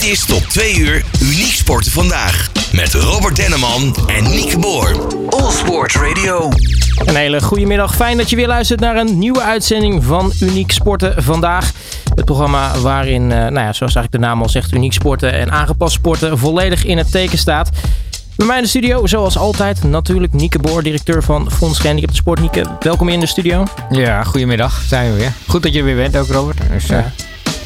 Dit is tot 2 uur Uniek Sporten vandaag. Met Robert Denneman en Nieke Boer. All Sport Radio. Een hele goede middag. Fijn dat je weer luistert naar een nieuwe uitzending van Uniek Sporten vandaag. Het programma waarin, eh, nou ja, zoals eigenlijk de naam al zegt, uniek sporten en aangepast sporten volledig in het teken staat. Bij mij in de studio, zoals altijd, natuurlijk Nieke Boor, directeur van Fonds Gehandicapten Sport. Nieke, welkom in de studio. Ja, goedemiddag. Zijn we weer. Goed dat je er weer bent ook, Robert. Dus, eh,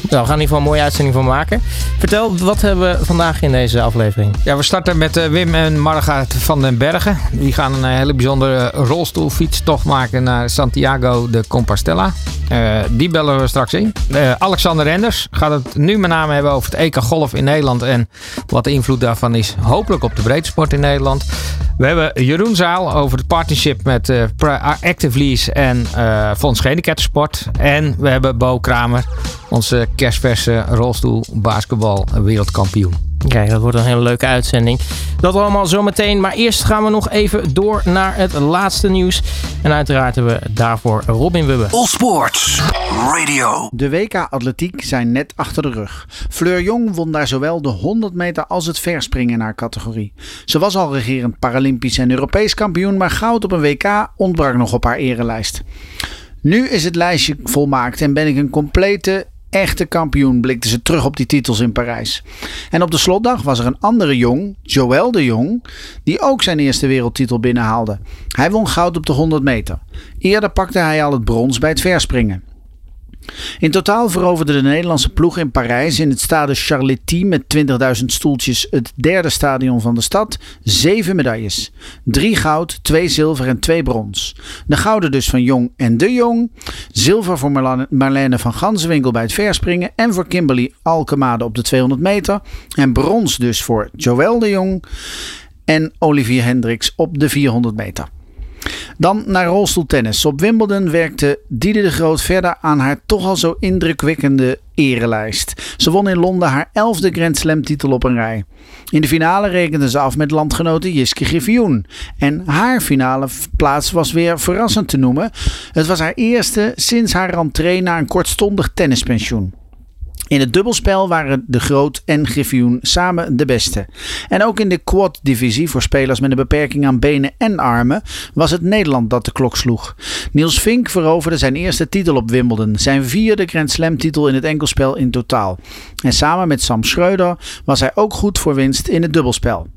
Nou, we gaan in ieder geval een mooie uitzending van maken. Vertel, wat hebben we vandaag in deze aflevering? Ja, we starten met eh, Wim en Marga van den Bergen. Die gaan een eh, hele bijzondere rolstoelfietstocht maken naar Santiago de Compostela. Eh, die bellen we straks in. Alexander Renders gaat het nu met name hebben over het EK Golf in Nederland. En wat de invloed daarvan is, hopelijk op de breedsport in Nederland. We hebben Jeroen Zaal over het partnership met Active Lease en Fonds Gehandicaptensport. En we hebben Bo Kramer, onze kerstverse rolstoel basketbal wereldkampioen. Kijk, dat wordt een hele leuke uitzending. Dat allemaal zometeen. Maar eerst gaan we nog even door naar het laatste nieuws. En uiteraard hebben we daarvoor Robin Wubbe. All Sports Radio. De WK Atletiek zijn net achter de rug. Fleur Jong won daar zowel de 100 meter als het verspringen in haar categorie. Ze was al regerend Paralympisch en Europees kampioen, maar goud op een WK ontbrak nog op haar erelijst. Nu is het lijstje volmaakt en ben ik een complete, echte kampioen, blikte ze terug op die titels in Parijs. En op de slotdag was er een andere jong, Joël de Jong, die ook zijn eerste wereldtitel binnenhaalde. Hij won goud op de 100 meter. Eerder pakte hij al het brons bij het verspringen. In totaal veroverde de Nederlandse ploeg in Parijs in het stade Charletti met 20.000 stoeltjes het derde stadion van de stad zeven medailles. Drie goud, twee zilver en twee brons. De gouden dus van Jong en de Jong. Zilver voor Marlene van Gansenwinkel bij het verspringen en voor Kimberly Alkemade op de 200 meter. En brons dus voor Joël de Jong en Olivier Hendricks op de 400 meter. Dan naar rolstoeltennis. Op Wimbledon werkte Diede de Groot verder aan haar toch al zo indrukwekkende erelijst. Ze won in Londen haar elfde Grand Slam titel op een rij. In de finale rekende ze af met landgenote Jiske Griffioen. En haar finale plaats was weer verrassend te noemen. Het was haar eerste sinds haar rentree na een kortstondig tennispensioen. In het dubbelspel waren de Groot en Griffioen samen de beste. En ook in de quad-divisie voor spelers met een beperking aan benen en armen was het Nederland dat de klok sloeg. Niels Vink veroverde zijn eerste titel op Wimbledon, zijn vierde Grand Slam titel in het enkelspel in totaal. En samen met Sam Schreuder was hij ook goed voor winst in het dubbelspel.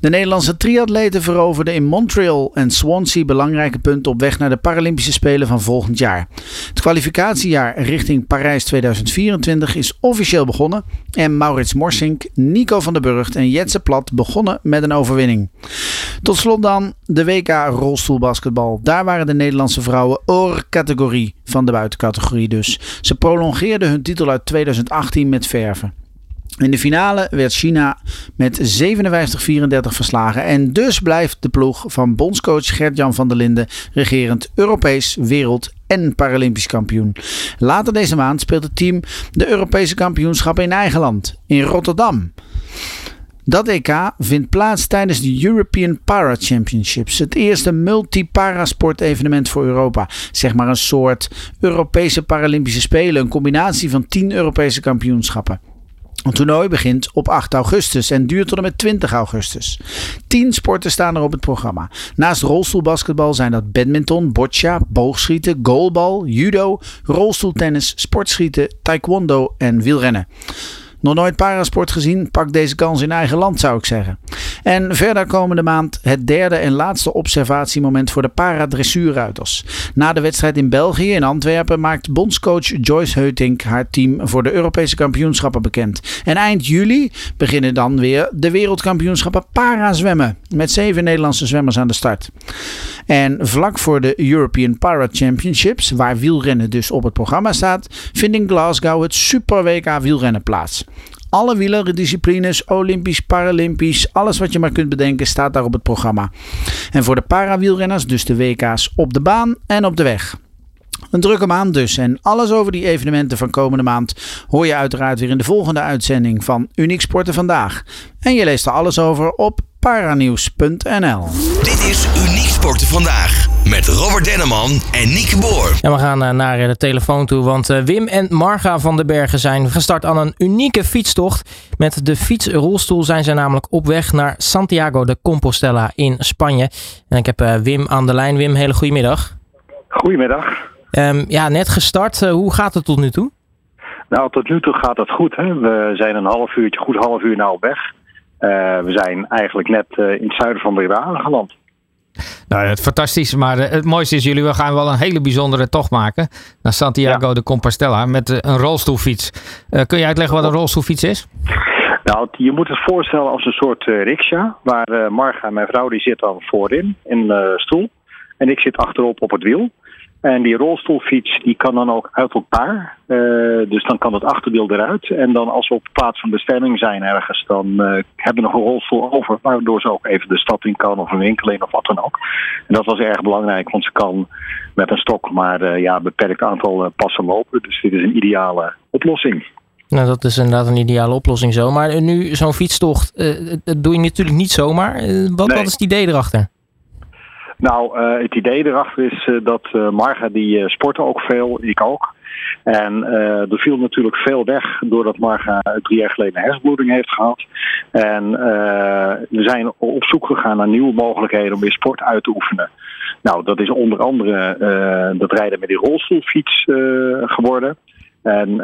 De Nederlandse triatleten veroverden in Montreal en Swansea belangrijke punten op weg naar de Paralympische Spelen van volgend jaar. Het kwalificatiejaar richting Parijs 2024 is officieel begonnen en Maurits Morsink, Nico van der Burgt en Jetse Plat begonnen met een overwinning. Tot slot dan de WK rolstoelbasketbal. Daar waren de Nederlandse vrouwen oor-categorie van de buitencategorie dus. Ze prolongeerden hun titel uit 2018 met verven. In de finale werd China met 57-34 verslagen. En dus blijft de ploeg van bondscoach Gert-Jan van der Linden regerend Europees, wereld en Paralympisch kampioen. Later deze maand speelt het team de Europese kampioenschappen in eigen land, in Rotterdam. Dat EK vindt plaats tijdens de European Para Championships. Het eerste multi-parasport evenement voor Europa. Zeg maar een soort Europese Paralympische Spelen. Een combinatie van 10 Europese kampioenschappen. Het toernooi begint op 8 augustus en duurt tot en met 20 augustus. 10 sporten staan er op het programma. Naast rolstoelbasketbal zijn dat badminton, boccia, boogschieten, goalbal, judo, rolstoeltennis, sportschieten, taekwondo en wielrennen. Nog nooit parasport gezien? Pak deze kans in eigen land, zou ik zeggen. En verder komende maand het derde en laatste observatiemoment voor de paradressuurruiters. Na de wedstrijd in België in Antwerpen maakt bondscoach Joyce Heutink haar team voor de Europese kampioenschappen bekend. En eind juli beginnen dan weer de wereldkampioenschappen parazwemmen. Met zeven Nederlandse zwemmers aan de start. En vlak voor de European Para Championships, waar wielrennen dus op het programma staat, vindt in Glasgow het Super WK wielrennen plaats. Alle wielerdisciplines, Olympisch, Paralympisch, alles wat je maar kunt bedenken, staat daar op het programma. En voor de parawielrenners dus de WK's op de baan en op de weg. Een drukke maand dus. En alles over die evenementen van komende maand hoor je uiteraard weer in de volgende uitzending van Uniek Sporten Vandaag. En je leest er alles over op paranieuws.nl. Dit is Uniek Sporten Vandaag met Robert Denneman en Nieke Boer. En we gaan eh, naar de telefoon toe, want eh, Wim en Marga van den Bergen zijn gestart aan een unieke fietstocht. Met de fietsrolstoel zijn ze namelijk op weg naar Santiago de Compostela in Spanje. En ik heb eh, Wim aan de lijn. Wim, hele goedemiddag. Goedemiddag. Um, ja, net gestart. hoe gaat het tot nu toe? Nou, tot nu toe gaat het goed. Hè? We zijn een half uurtje, goed half uur nou op weg. we zijn eigenlijk net in het zuiden van Breda aangeland. Nou, het fantastisch. Maar eh, het mooiste is, jullie gaan wel een hele bijzondere tocht maken. Naar Santiago de Compostela met eh, een rolstoelfiets. Uh, kun je uitleggen wat een rolstoelfiets is? Nou, je moet het voorstellen als een soort uh, rickshaw. Waar Marga, mijn vrouw, die zit dan voorin in de stoel. En ik zit achterop op het wiel. En die rolstoelfiets die kan dan ook uit elkaar. Uh, dus dan kan het achterwiel eruit. En dan als we op plaats van bestemming zijn ergens, dan uh, hebben we nog een rolstoel over. Waardoor ze ook even de stad in kan of een winkel in of wat dan ook. En dat was erg belangrijk, want ze kan met een stok maar uh, ja, beperkt aantal passen lopen. Dus dit is een ideale oplossing. Nou, dat is inderdaad een ideale oplossing zo. Maar nu zo'n fietstocht, dat doe je natuurlijk niet zomaar. wat, nee. wat is het idee erachter? Nou, uh, het idee erachter is uh, dat uh, Marga die sporten ook veel, ik ook. En er viel natuurlijk veel weg doordat Marga drie jaar geleden hersenbloeding heeft gehad. En we zijn op zoek gegaan naar nieuwe mogelijkheden om weer sport uit te oefenen. Nou, dat is onder andere dat rijden met die rolstoelfiets geworden. En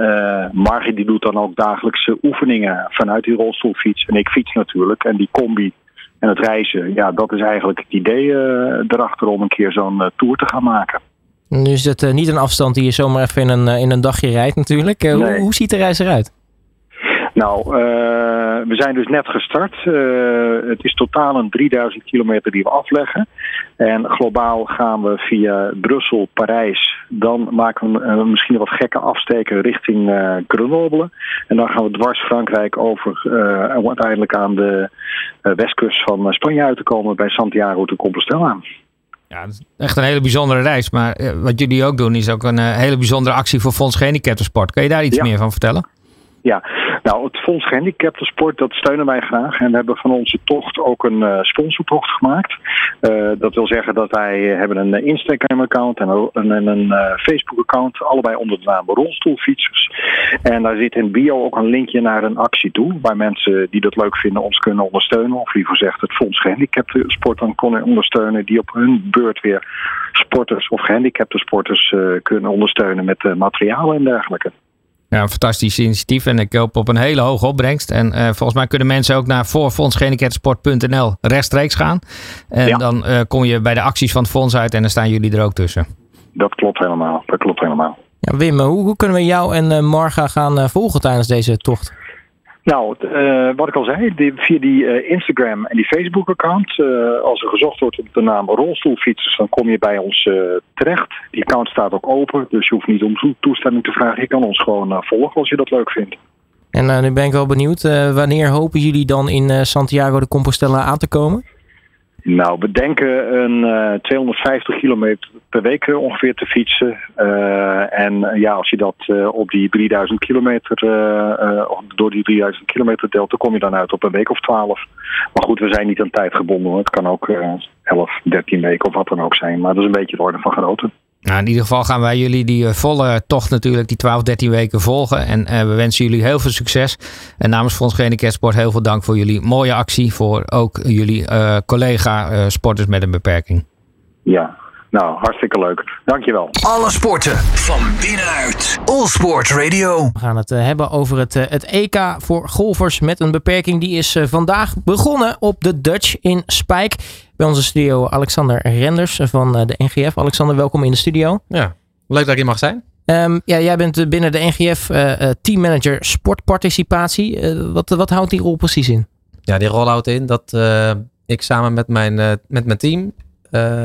Marga die doet dan ook dagelijkse oefeningen vanuit die rolstoelfiets. En ik fiets natuurlijk. En die combi en het reizen, ja, dat is eigenlijk het idee uh, erachter om een keer zo'n uh, tour te gaan maken. Nu is het uh, niet een afstand die je zomaar even in een, in een dagje rijdt natuurlijk. Nee. Hoe, hoe, ziet de reis eruit? Nou, we zijn dus net gestart. het is totaal een 3000 kilometer die we afleggen. En globaal gaan we via Brussel, Parijs. Dan maken we misschien een wat gekke afsteken richting Grenoble. En dan gaan we dwars Frankrijk over en uiteindelijk aan de westkust van Spanje uit te komen bij Santiago de Compostela. Ja, dat is echt een hele bijzondere reis. Maar wat jullie ook doen is ook een hele bijzondere actie voor Fonds Gehandicaptensport. Kan je daar iets ja. meer van vertellen? Ja, nou het Fonds Gehandicaptensport dat steunen wij graag. En we hebben van onze tocht ook een uh, sponsortocht gemaakt. Uh, dat wil zeggen dat wij hebben een Instagram account en een, een, een uh, Facebook account. Allebei onder de naam rolstoelfietsers. En daar zit in bio ook een linkje naar een actie toe. Waar mensen die dat leuk vinden ons kunnen ondersteunen. Of liever gezegd het Fonds Gehandicaptensport dan kunnen ondersteunen. Die op hun beurt weer sporters of gehandicapte sporters kunnen ondersteunen met materialen en dergelijke. Ja, een fantastisch initiatief en ik hoop op een hele hoge opbrengst. En uh, volgens mij kunnen mensen ook naar voorfondsgehandicaptensport.nl rechtstreeks gaan. En ja. dan uh, kom je bij de acties van het fonds uit en dan staan jullie er ook tussen. Dat klopt helemaal. Dat klopt helemaal. Ja, Wim, hoe, hoe kunnen we jou en uh, Marga gaan volgen tijdens deze tocht? Nou, uh, wat ik al zei, die, via die uh, Instagram en die Facebook-account, uh, als er gezocht wordt op de naam rolstoelfietsers, dan kom je bij ons terecht. Die account staat ook open, dus je hoeft niet om toestemming te vragen. Je kan ons gewoon volgen als je dat leuk vindt. En nu ben ik wel benieuwd, wanneer hopen jullie dan in Santiago de Compostela aan te komen? Nou, we denken een uh, 250 kilometer per week ongeveer te fietsen. Uh, en ja, als je dat op die 3000 kilometer, door die 3000 kilometer deelt, dan kom je dan uit op een week of 12. Maar goed, we zijn niet aan tijd gebonden. Hoor. Het kan ook 11, 13 weken of wat dan ook zijn. Maar dat is een beetje de orde van grootte. Nou, in ieder geval gaan wij jullie die volle tocht natuurlijk, die 12, 13 weken volgen. En uh, we wensen jullie heel veel succes. En namens Fonds heel veel dank voor jullie mooie actie. Voor ook jullie uh, collega uh, sporters met een beperking. Ja, nou, hartstikke leuk. Dankjewel. Alle sporten van binnenuit. All Sport Radio. We gaan het hebben over het, het EK voor golfers met een beperking. Die is vandaag begonnen op de Dutch in Spijk. Bij onze studio Alexander Renders van de NGF. Alexander, welkom in de studio. Ja, leuk dat ik hier mag zijn. Um, ja, jij bent binnen de NGF uh, uh, teammanager sportparticipatie. Uh, wat, wat houdt die rol precies in? Ja, die rol houdt in dat ik samen met mijn, met mijn team,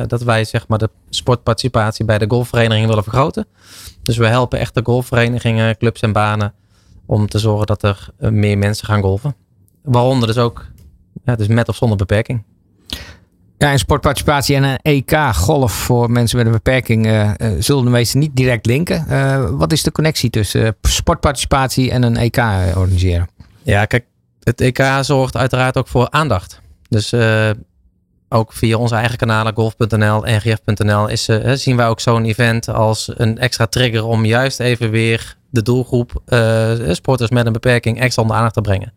dat wij zeg maar de sportparticipatie bij de golfvereniging willen vergroten. Dus we helpen echt de golfverenigingen, clubs en banen om te zorgen dat er meer mensen gaan golfen. Waaronder dus ook ja, dus met of zonder beperking. Ja, sportparticipatie en een EK golf voor mensen met een beperking uh, uh, zullen de meesten niet direct linken. Uh, wat is de connectie tussen sportparticipatie en een EK organiseren? Ja, kijk, het EK zorgt uiteraard ook voor aandacht. Dus ook via onze eigen kanalen, golf.nl, ngf.nl, is, zien wij ook zo'n event als een extra trigger om juist even weer de doelgroep sporters met een beperking extra onder aandacht te brengen.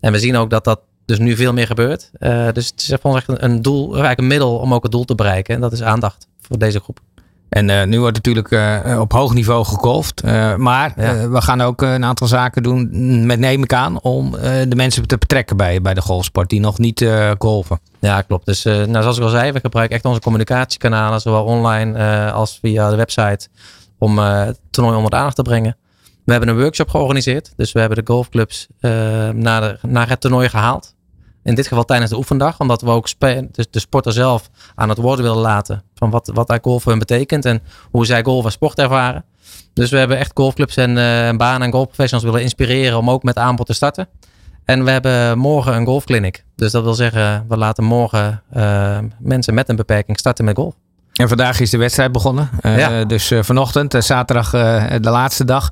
En we zien ook dat dat dus nu veel meer gebeurt. Uh, dus het is echt een doel, eigenlijk een middel om ook het doel te bereiken. En dat is aandacht voor deze groep. En uh, nu wordt natuurlijk uh, op hoog niveau gegolfd. Uh, maar ja. we gaan ook een aantal zaken doen, met neem ik aan, om de mensen te betrekken bij, bij de golfsport die nog niet golven. Ja, klopt. Dus nou, zoals ik al zei, we gebruiken echt onze communicatiekanalen, zowel online als via de website, om het toernooi onder de aandacht te brengen. We hebben een workshop georganiseerd. Dus we hebben de golfclubs naar, de, naar het toernooi gehaald. In dit geval tijdens de oefendag, omdat we ook dus de sporter zelf aan het woord willen laten van wat, wat golf voor hen betekent en hoe zij golf als sport ervaren. Dus we hebben echt golfclubs en uh, banen en golfprofessionals willen inspireren om ook met aanbod te starten. En we hebben morgen een golfclinic. Dus dat wil zeggen, we laten morgen uh, mensen met een beperking starten met golf. En vandaag is de wedstrijd begonnen. Uh, ja. Dus vanochtend, zaterdag de laatste dag.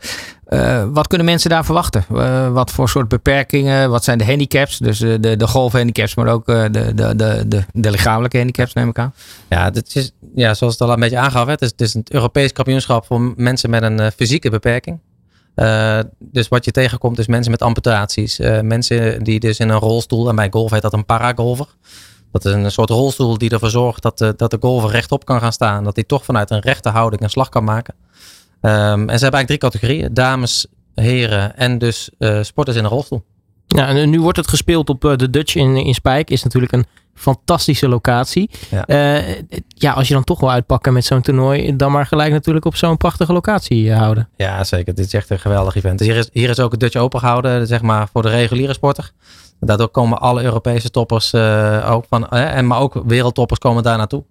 Wat kunnen mensen daar verwachten? wat voor soort beperkingen? Wat zijn de handicaps? Dus de, de golfhandicaps, maar ook de, de, de, de, lichamelijke handicaps neem ik aan. Ja, dit is, ja zoals het al een beetje aangaf. Het is, het een Europees kampioenschap voor mensen met een fysieke beperking. dus wat je tegenkomt is mensen met amputaties. mensen die dus in een rolstoel, en bij golf heet dat een paragolfer. Dat is een soort rolstoel die ervoor zorgt dat dat de golfer rechtop kan gaan staan. Dat hij toch vanuit een rechte houding een slag kan maken. Um, en ze hebben eigenlijk drie categorieën. Dames, heren en dus uh, sporters in een rolstoel. Ja, en nu wordt het gespeeld op de Dutch in, in Spijk. Is natuurlijk een fantastische locatie. Ja. Uh, ja, als je dan toch wil uitpakken met zo'n toernooi, dan maar gelijk natuurlijk op zo'n prachtige locatie houden. Ja, zeker. Dit is echt een geweldig event. Dus hier, is, hier is ook het Dutch Open gehouden, zeg maar, voor de reguliere sporter. Daardoor komen alle Europese toppers uh, ook van, en maar ook wereldtoppers komen daar naartoe.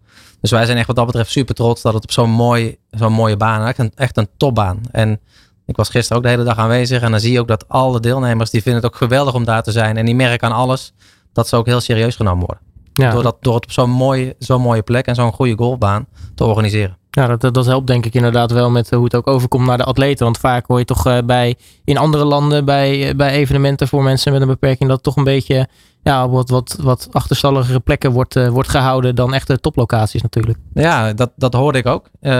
Dus wij zijn echt wat dat betreft super trots dat het op zo'n mooi, zo'n mooie baan, echt een, echt een topbaan. En ik was gisteren ook de hele dag aanwezig en dan zie je ook dat alle deelnemers, die vinden het ook geweldig om daar te zijn. En die merken aan alles dat ze ook heel serieus genomen worden. Ja. Door, dat, door het op zo'n mooie, zo'n mooie plek en zo'n goede golfbaan te organiseren. Ja, dat, dat helpt denk ik inderdaad wel met hoe het ook overkomt naar de atleten. Want vaak hoor je toch uh, bij, in andere landen bij, bij evenementen voor mensen met een beperking dat toch een beetje ja, wat, wat, wat achterstalligere plekken wordt, wordt gehouden dan echte toplocaties natuurlijk. Ja, dat, dat hoorde ik ook. Uh,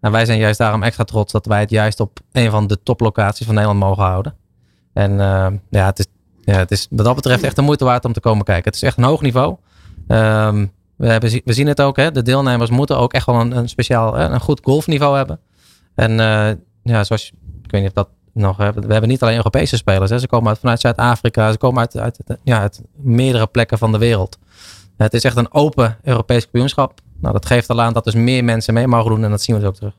nou, wij zijn juist daarom extra trots dat wij het juist op een van de toplocaties van Nederland mogen houden. En ja, het is, ja, het is wat dat betreft echt de moeite waard om te komen kijken. Het is echt een hoog niveau. Um, we, hebben, we zien het ook, hè, de deelnemers moeten ook echt wel een, een speciaal, een goed golfniveau hebben. En uh, ja, zoals, ik weet niet of dat nog, we hebben niet alleen Europese spelers. Hè. Ze komen uit, vanuit Zuid-Afrika, ze komen uit, uit, ja, uit meerdere plekken van de wereld. Het is echt een open Europees kampioenschap. Nou, dat geeft al aan dat dus meer mensen mee mogen doen en dat zien we dus ook terug.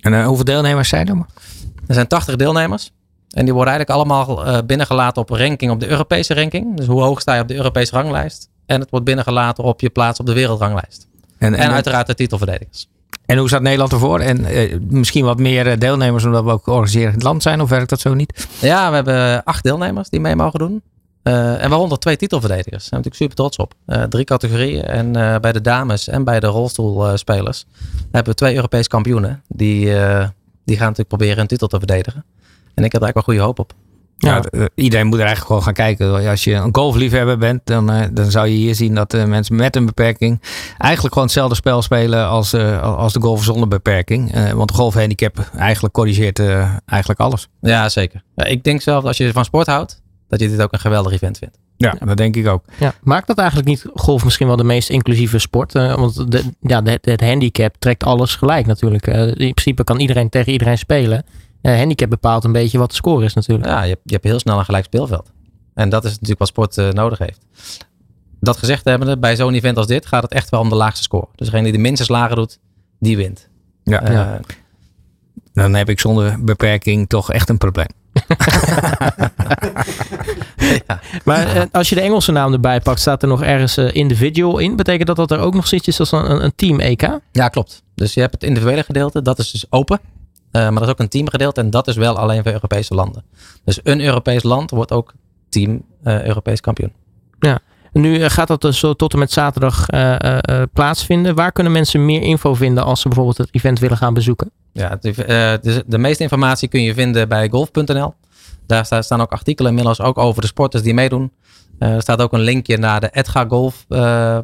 En uh, hoeveel deelnemers zijn er? Er zijn 80 deelnemers. En die worden eigenlijk allemaal uh, binnengelaten op ranking, op de Europese ranking. Dus hoe hoog sta je op de Europese ranglijst? En het wordt binnengelaten op je plaats op de wereldranglijst. En, en, en uiteraard de titelverdedigers. En hoe staat Nederland ervoor? En uh, misschien wat meer eh, deelnemers omdat we ook organiserend land zijn, of werkt dat zo niet? Ja, we hebben acht deelnemers die mee mogen doen. Uh, en waaronder twee titelverdedigers. Daar zijn we natuurlijk super trots op. Uh, drie categorieën. En uh, bij de dames en bij de rolstoelspelers hebben we twee Europese kampioenen. Die, die gaan natuurlijk proberen een titel te verdedigen. En ik heb daar eigenlijk wel goede hoop op. Ja, ja iedereen moet er eigenlijk gewoon gaan kijken. Als je een golfliefhebber bent, dan, uh, dan zou je hier zien dat uh, mensen met een beperking eigenlijk gewoon hetzelfde spel spelen als, uh, als de golf zonder beperking. want de golfhandicap eigenlijk corrigeert eigenlijk alles. Ja, zeker. Ja, ik denk zelf als je van sport houdt, dat je dit ook een geweldig event vindt. Ja, dat denk ik ook. Ja, maakt dat eigenlijk niet golf misschien wel de meest inclusieve sport? want de, ja, het handicap trekt alles gelijk natuurlijk. in principe kan iedereen tegen iedereen spelen handicap bepaalt een beetje wat de score is natuurlijk. Ja, je hebt, je hebt heel snel een gelijk speelveld. En dat is natuurlijk wat sport uh, nodig heeft. Dat gezegd hebbende, bij zo'n event als dit gaat het echt wel om de laagste score. Dus degene die de minste slagen doet, die wint. Ja. Uh, ja. Dan heb ik zonder beperking toch echt een probleem. ja. Maar uh, als je de Engelse naam erbij pakt, staat er nog ergens uh, individual in. Betekent dat dat er ook nog zoiets is als een, een team EK? Ja, klopt. Dus je hebt het individuele gedeelte, dat is dus open. Uh, maar dat is ook een teamgedeelte en dat is wel alleen voor Europese landen. Dus een Europees land wordt ook team uh, Europees kampioen. Ja, nu gaat dat dus tot en met zaterdag uh, plaatsvinden. Waar kunnen mensen meer info vinden als ze bijvoorbeeld het event willen gaan bezoeken? Ja, de, de, de meeste informatie kun je vinden bij golf.nl. Daar staan ook artikelen inmiddels ook over de sporters die meedoen. er staat ook een linkje naar de Edga Golf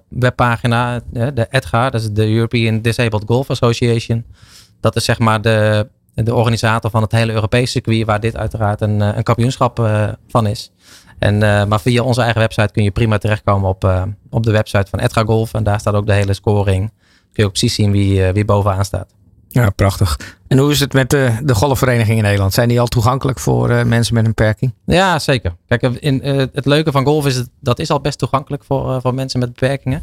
webpagina. de Edga, dat is de European Disabled Golf Association. Dat is zeg maar de, de organisator van het hele Europese circuit, waar dit uiteraard een, een kampioenschap van is. En, maar via onze eigen website kun je prima terechtkomen op, op de website van Edga Golf. En daar staat ook de hele scoring. Kun je ook precies zien wie, wie bovenaan staat. Ja, prachtig. En hoe is het met de, de golfvereniging in Nederland? Zijn die al toegankelijk voor uh, mensen met een beperking? Ja, zeker. Kijk, in, uh, het leuke van golf is dat is al best toegankelijk voor, uh, voor mensen met beperkingen.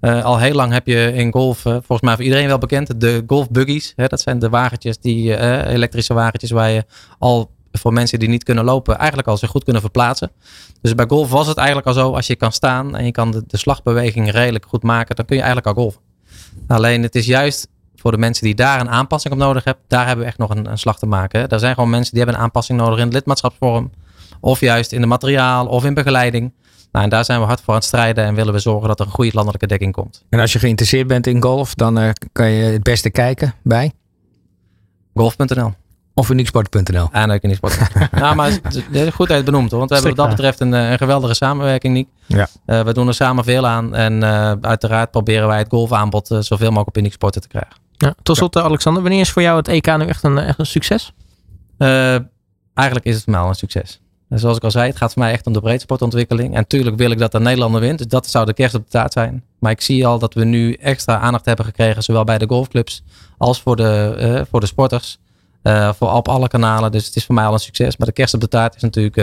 al heel lang heb je in golf, volgens mij voor iedereen wel bekend, de golfbuggies. Hè, dat zijn de wagentjes, die elektrische wagentjes waar je al voor mensen die niet kunnen lopen, eigenlijk al zich goed kunnen verplaatsen. Dus bij golf was het eigenlijk al zo, als je kan staan en je kan de, de slagbeweging redelijk goed maken, dan kun je eigenlijk al golven. Alleen het is juist voor de mensen die daar een aanpassing op nodig hebben, daar hebben we echt nog een, een slag te maken. Er zijn gewoon mensen die hebben een aanpassing nodig in het lidmaatschapsvorm. Of juist in de materiaal of in begeleiding. Nou, en daar zijn we hard voor aan het strijden en willen we zorgen dat er een goede landelijke dekking komt. En als je geïnteresseerd bent in golf, dan uh, kan je het beste kijken bij? Golf.nl. Of unieksport.nl. En ook unieksport. nou, maar goed uit benoemd hoor. Want we hebben wat dat betreft een, een geweldige samenwerking, Niek. Ja. Uh, we doen er samen veel aan. En uh, uiteraard proberen wij het golfaanbod zoveel mogelijk op unieksporten te krijgen. Ja, tot slot, Alexander, wanneer is voor jou het EK nu echt een, echt een succes? Uh, eigenlijk is het voor mij al een succes. En zoals ik al zei, het gaat voor mij echt om de breedsportontwikkeling. En tuurlijk wil ik dat de Nederlander wint. Dus dat zou de kerst op de taart zijn. Maar ik zie al dat we nu extra aandacht hebben gekregen, zowel bij de golfclubs als voor de, uh, voor de sporters. Uh, voor op alle kanalen. Dus het is voor mij al een succes. Maar de kerst op de taart is natuurlijk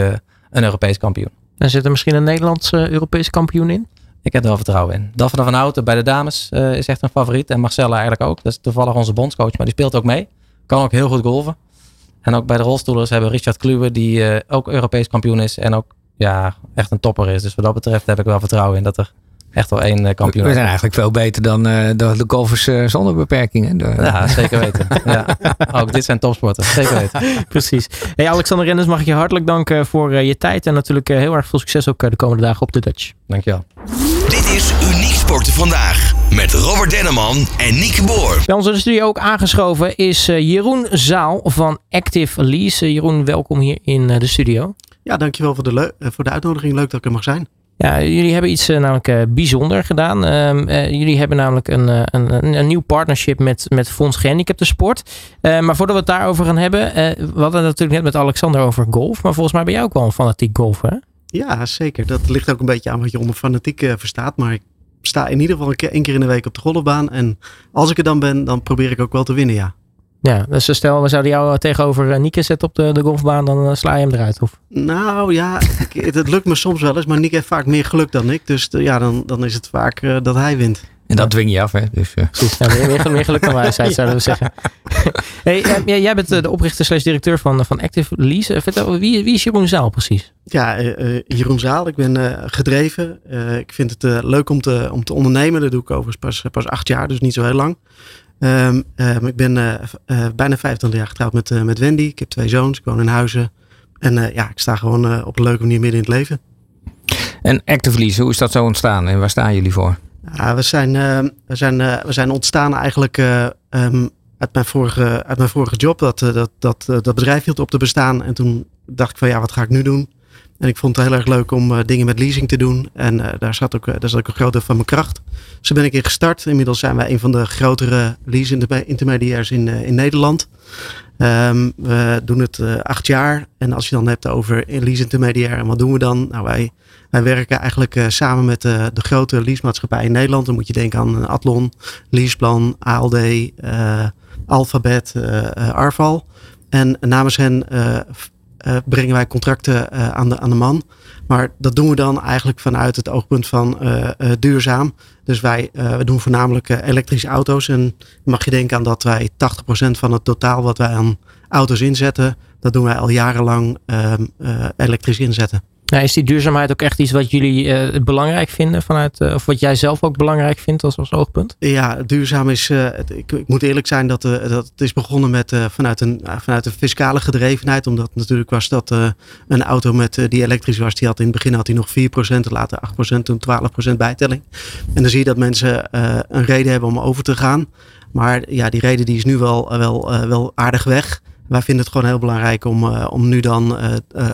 een Europees kampioen. En zit er misschien een Nederlandse Europese kampioen in? Ik heb er wel vertrouwen in. Daphne van Houten bij de dames uh, is echt een favoriet. En Marcella eigenlijk ook. Dat is toevallig onze bondscoach. Maar die speelt ook mee. Kan ook heel goed golven. En ook bij de rolstoelers hebben we Richard Kluwe. Die uh, ook Europees kampioen is. En ook ja, echt een topper is. Dus wat dat betreft heb ik wel vertrouwen in dat er echt wel één kampioen We zijn eigenlijk veel beter dan uh, de, de golfers uh, zonder beperkingen. De... Ja, zeker weten. ja. Ook dit zijn topsporters, zeker weten. Precies. Hey Alexander Renders, mag ik je hartelijk danken voor uh, je tijd. En natuurlijk heel erg veel succes ook de komende dagen op de Dutch. Dankjewel. Uniek Sporten Vandaag met Robert Denneman en Nieke Boer. Bij ons in de studio ook aangeschoven is Jeroen Zaal van Active Lease. Jeroen, welkom hier in de studio. Ja, dankjewel voor de, voor de uitnodiging. Leuk dat ik er mag zijn. Ja, jullie hebben iets uh, namelijk uh, bijzonder gedaan. Uh, jullie hebben namelijk een, een, een, een, nieuw partnership met, met Fonds Gehandicapten Sport. maar voordat we het daarover gaan hebben, we hadden het natuurlijk net met Alexander over golf. Maar volgens mij ben jij ook wel een fanatiek golfer, hè? Ja, zeker. Dat ligt ook een beetje aan wat je onder fanatiek verstaat. Maar ik sta in ieder geval een keer, één keer in de week op de golfbaan. En als ik er dan ben, dan probeer ik ook wel te winnen, ja. Ja, dus stel we zouden jou tegenover Nieke zetten op de, de golfbaan, dan sla je hem eruit, of? Nou ja, ik, het lukt me soms wel eens, maar Nieke heeft vaak meer geluk dan ik. Dus ja, dan, dan is het vaak uh, dat hij wint. En dat dwing je af, hè? Dus, uh. Precies, ja, meer, meer geluk dan wijsheid, zouden we zeggen. hey, uh, jij bent de oprichter slash directeur van, van Active Lease. Vertel, wie, wie is Jeroen Zaal precies? Ja, Jeroen Zaal. Ik ben gedreven. ik vind het leuk om te, om te ondernemen. Dat doe ik overigens pas, pas acht jaar, dus niet zo heel lang. Um, um, ik ben uh, uh, bijna 25 jaar getrouwd met, uh, met Wendy. Ik heb twee zoons. Ik woon in Huizen. En ja, ik sta gewoon op een leuke manier midden in het leven. En Active Lease, hoe is dat zo ontstaan en waar staan jullie voor? Ja, we, zijn, we, zijn, we zijn ontstaan eigenlijk um, uit, mijn vorige, uit mijn vorige job. Dat, dat, dat, dat bedrijf hield op te bestaan. En toen dacht ik van ja, wat ga ik nu doen? En ik vond het heel erg leuk om dingen met leasing te doen. En daar, zat ook, daar zat ook een groot van mijn kracht. Dus ben ik in gestart. Inmiddels zijn wij een van de grotere lease intermediairs in, in Nederland. Um, we doen het acht jaar. En als je dan hebt over lease intermediair en wat doen we dan? Nou, wij, wij werken eigenlijk samen met de grote leasemaatschappij in Nederland. Dan moet je denken aan Atlon, Leaseplan, ALD, Alphabet, Arval. En namens hen brengen wij contracten aan, de, aan de man. Maar dat doen we dan eigenlijk vanuit het oogpunt van duurzaam. Dus wij doen voornamelijk elektrische auto's. En mag je denken aan dat wij 80% van het totaal wat wij aan auto's inzetten, dat doen wij al jarenlang ehm, elektrisch inzetten. Nou, is die duurzaamheid ook echt iets wat jullie uh, belangrijk vinden vanuit, uh, of wat jij zelf ook belangrijk vindt als, als oogpunt? Ja, duurzaam is, uh, ik, ik, moet eerlijk zijn dat, dat het is begonnen met vanuit, een, vanuit een fiscale gedrevenheid. Omdat natuurlijk was dat een auto met, die elektrisch was, die had in het begin had hij nog 4%, later 8%, toen 12% bijtelling. En dan zie je dat mensen een reden hebben om over te gaan. Maar ja, die reden die is nu wel, wel, wel aardig weg. Wij vinden het gewoon heel belangrijk om, om nu dan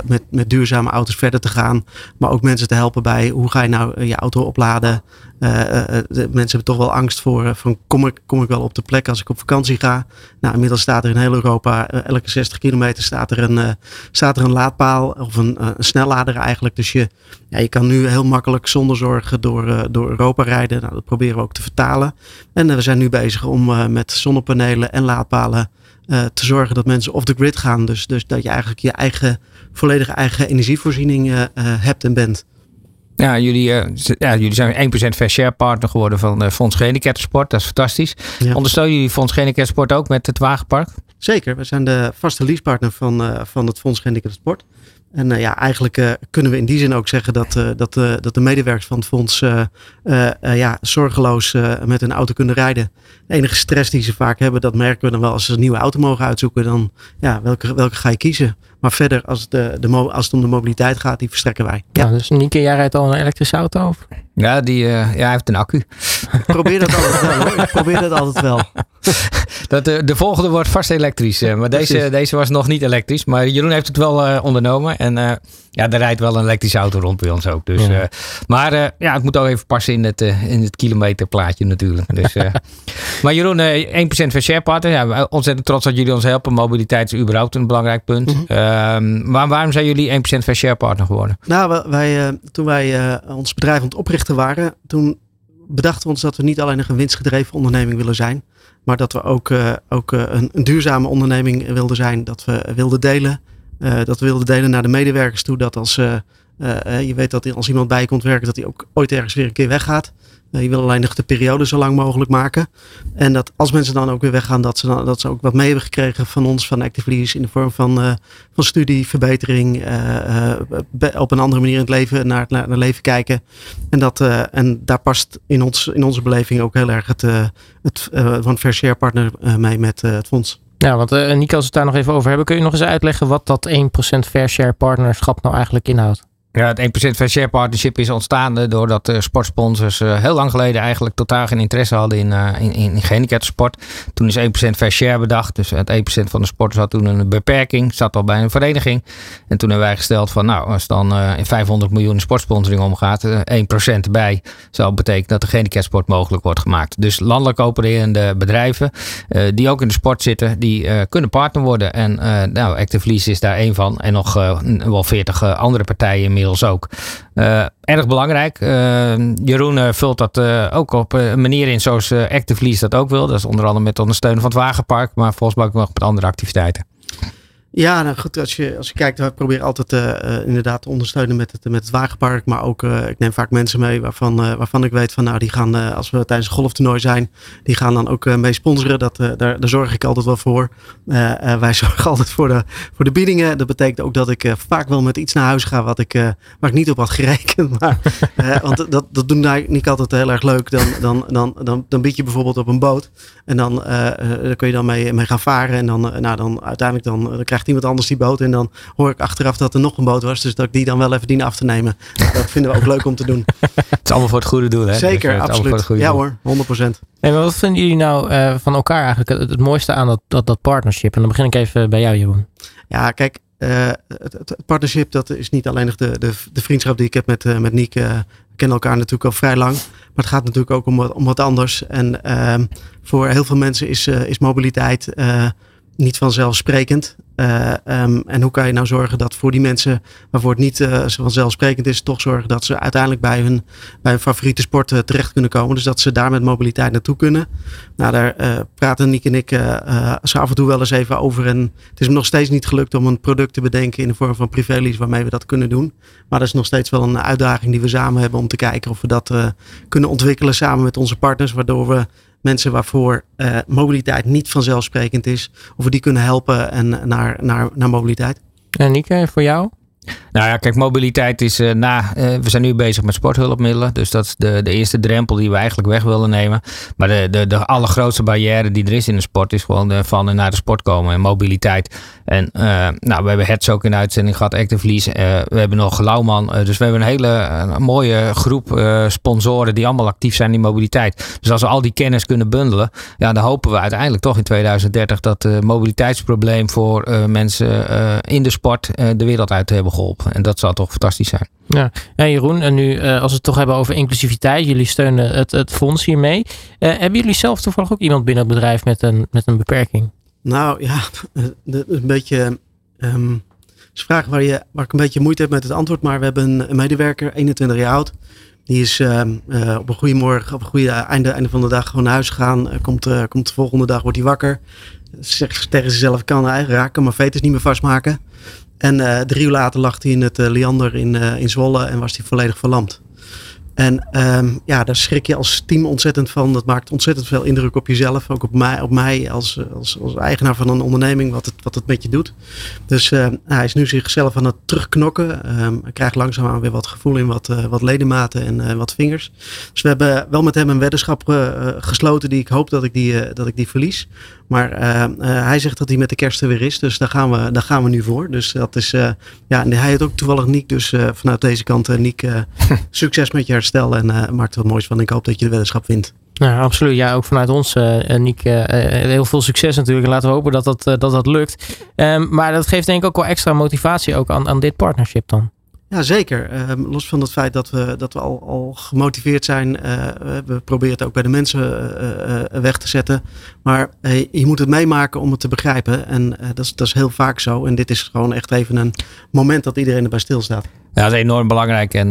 met, met duurzame auto's verder te gaan. Maar ook mensen te helpen bij hoe ga je nou je auto opladen. de mensen hebben toch wel angst voor van kom ik, kom ik wel op de plek als ik op vakantie ga. Nou, inmiddels staat er in heel Europa, elke 60 kilometer staat er een, staat er een laadpaal of een, een snellader eigenlijk. Dus je, ja, je kan nu heel makkelijk zonder zorgen door, door Europa rijden. Nou, dat proberen we ook te vertalen. En we zijn nu bezig om met zonnepanelen en laadpalen uh, te zorgen dat mensen off the grid gaan. Dus, dus dat je eigenlijk je eigen, volledige eigen energievoorziening uh, hebt en bent. Ja, jullie, ja, jullie zijn 1% fair share partner geworden van Fonds Sport. Dat is fantastisch. Ja. Ondersteunen jullie Fonds Sport ook met het wagenpark? Zeker, we zijn de vaste leasepartner van, van het Fonds Sport. En uh, ja, eigenlijk uh, kunnen we in die zin ook zeggen dat, uh, dat, dat de medewerkers van het fonds ja, zorgeloos met een auto kunnen rijden. De enige stress die ze vaak hebben, dat merken we dan wel als ze een nieuwe auto mogen uitzoeken. Dan ja, welke, welke ga je kiezen? Maar verder, als, de, de, als het om de mobiliteit gaat, die verstrekken wij. Ja, dus Nieke, jij rijdt al een elektrische auto? Of? Ja, die ja, hij heeft een accu. probeer dat altijd wel hoor. Ik probeer dat altijd wel. Dat, de, de volgende wordt vast elektrisch. Maar deze, deze was nog niet elektrisch. Maar Jeroen heeft het wel ondernomen. En uh, ja, er rijdt wel een elektrische auto rond bij ons ook. Dus, ja. Maar ja, het moet ook even passen in het, in het kilometerplaatje natuurlijk. Dus, maar Jeroen, 1% van sharepartner. Ja, ontzettend trots dat jullie ons helpen. Mobiliteit is überhaupt een belangrijk punt. Mm -hmm. maar waarom zijn jullie 1% van sharepartner geworden? Nou, wij, toen wij ons bedrijf aan het oprichten waren, toen bedachten we ons dat we niet alleen een winstgedreven onderneming willen zijn. Maar dat we ook, ook een, een duurzame onderneming wilden zijn. Dat we wilden delen uh, dat we wilden delen naar de medewerkers toe. Dat als je weet dat als iemand bij je komt werken, dat hij ook ooit ergens weer een keer weggaat. Je wil alleen nog de periode zo lang mogelijk maken. En dat als mensen dan ook weer weggaan, dat ze, dan, dat ze ook wat mee hebben gekregen van ons, van Actively, in de vorm van, van studie, verbetering, op een andere manier in het leven, naar, naar, leven kijken. En, dat, en daar past in, ons, in onze beleving ook heel erg het, het van Fair Share Partner mee met het fonds. Ja, want Nico, als we het daar nog even over hebben, kun je nog eens uitleggen wat dat 1% fair share partnerschap nou eigenlijk inhoudt? Ja, het 1% van share partnership is ontstaan doordat uh, sportsponsors uh, heel lang geleden eigenlijk totaal geen interesse hadden in, uh, in, in, in sport. Toen is 1% fair share bedacht. Dus het 1% van de sporters had toen een beperking, zat al bij een vereniging. En toen hebben wij gesteld van nou, als dan in 500 miljoen sportsponsoring omgaat, 1% bij zou betekenen dat de gehandicapsport mogelijk wordt gemaakt. Dus landelijk opererende bedrijven die ook in de sport zitten, die kunnen partner worden. En nou, Active Lease is daar één van. En nog wel 40 andere partijen meer inmiddels ook. Uh, erg belangrijk. Uh, Jeroen uh, vult dat ook op een manier in zoals Active Lease dat ook wil. Dat is onder andere met ondersteunen van het wagenpark, maar volgens mij ook nog met andere activiteiten. Ja, nou goed, als je, als je kijkt, we proberen altijd uh, inderdaad te ondersteunen met het, met het wagenpark. Maar ook, uh, ik neem vaak mensen mee waarvan, waarvan ik weet van, nou, die gaan, als we tijdens een golftoernooi zijn, die gaan dan ook mee sponsoren. Dat, daar, daar zorg ik altijd wel voor. wij zorgen altijd voor de, voor de biedingen. Dat betekent ook dat ik vaak wel met iets naar huis ga wat ik, waar ik niet op had gerekend. Maar, want dat, dat doen ik niet altijd heel erg leuk. Dan, dan, dan, dan, dan bied je bijvoorbeeld op een boot. En dan, kun je dan mee, mee gaan varen. En dan, nou, dan uiteindelijk dan, dan iemand anders die boot. En dan hoor ik achteraf dat er nog een boot was. Dus dat ik die dan wel even dien af te nemen. Dat vinden we ook leuk om te doen. het is allemaal voor het goede doel, hè? Zeker, dus, absoluut. Ja hoor, 100%. Hey, maar wat vinden jullie nou uh, van elkaar eigenlijk het, het, mooiste aan dat, dat, dat partnership? En dan begin ik even bij jou, Jeroen. Ja, kijk, uh, het, het, partnership dat is niet alleen nog de, de, de vriendschap die ik heb met, uh, met Niek. we kennen elkaar natuurlijk al vrij lang. Maar het gaat natuurlijk ook om wat, om wat anders. En ehm, voor heel veel mensen is, is mobiliteit niet vanzelfsprekend. Uh, um, en hoe kan je nou zorgen dat voor die mensen waarvoor het niet uh, vanzelfsprekend is, toch zorgen dat ze uiteindelijk bij hun, bij hun favoriete sport uh, terecht kunnen komen. Dus dat ze daar met mobiliteit naartoe kunnen. Nou, daar praten Nick en ik zo af en toe wel eens even over. En het is me nog steeds niet gelukt om een product te bedenken in de vorm van privélease waarmee we dat kunnen doen. Maar dat is nog steeds wel een uitdaging die we samen hebben om te kijken of we dat kunnen ontwikkelen samen met onze partners. Waardoor we mensen waarvoor uh, mobiliteit niet vanzelfsprekend is, of we die kunnen helpen en naar, naar, naar mobiliteit. En Nieke, voor jou? Nou ja, kijk, mobiliteit is uh, na. Uh, we zijn nu bezig met sporthulpmiddelen. Dus dat is de, de eerste drempel die we eigenlijk weg willen nemen. Maar de, de, de allergrootste barrière die er is in de sport is gewoon de, van en naar de sport komen en mobiliteit. En uh, nou, we hebben Hertz ook in uitzending gehad, Active we hebben nog Lauwman. dus we hebben een hele mooie groep sponsoren die allemaal actief zijn in mobiliteit. Dus als we al die kennis kunnen bundelen, ja, dan hopen we uiteindelijk toch in 2030 dat het mobiliteitsprobleem voor mensen in de sport de wereld uit te hebben geholpen. En dat zou toch fantastisch zijn. Ja, ja Jeroen, en nu uh, als we het toch hebben over inclusiviteit, jullie steunen het, het fonds hiermee. Uh, hebben jullie zelf toevallig ook iemand binnen het bedrijf met een, met een beperking? Nou ja, een beetje. Um, is een vraag waar, je, waar ik een beetje moeite heb met het antwoord. Maar we hebben een medewerker, 21 jaar oud. Die is uh, uh, op een goede morgen, op een goede einde, einde van de dag gewoon naar huis gegaan. Uh, komt, komt de volgende dag, wordt hij wakker. Zegt tegen zichzelf, kan eigen raken, maar veters niet meer vastmaken. En uh, drie uur later lag hij in het uh, Leander in, uh, in Zwolle en was hij volledig verlamd. En um, ja, daar schrik je als team ontzettend van. Dat maakt ontzettend veel indruk op jezelf. Ook op mij, op mij als, als, als eigenaar van een onderneming, wat het, wat het met je doet. Dus uh, hij is nu zichzelf aan het terugknokken. Um, hij krijgt langzaamaan weer wat gevoel in wat, uh, wat ledematen en wat vingers. Dus we hebben wel met hem een weddenschap gesloten die ik hoop dat ik die, dat ik die verlies. Maar hij zegt dat hij met de kerst er weer is. Dus daar gaan we, daar gaan we nu voor. Dus dat is, ja, en hij heeft ook toevallig Niek. Dus vanuit deze kant, Niek, succes met je herstel. En maakt er wat moois van. Ik hoop dat je de weddenschap wint. Ja, absoluut. Ja, ook vanuit ons, uh, Niek, uh, heel veel succes natuurlijk. En laten we hopen dat dat, dat, dat lukt. Um, maar dat geeft denk ik ook wel extra motivatie ook aan, aan dit partnership dan. Ja, zeker. Uh, los van het feit dat we, dat we al, al gemotiveerd zijn. Uh, we proberen het ook bij de mensen uh, weg te zetten. Maar je moet het meemaken om het te begrijpen. En dat, is, dat is heel vaak zo. En dit is gewoon echt even een moment dat iedereen erbij stilstaat. Ja, dat is enorm belangrijk. En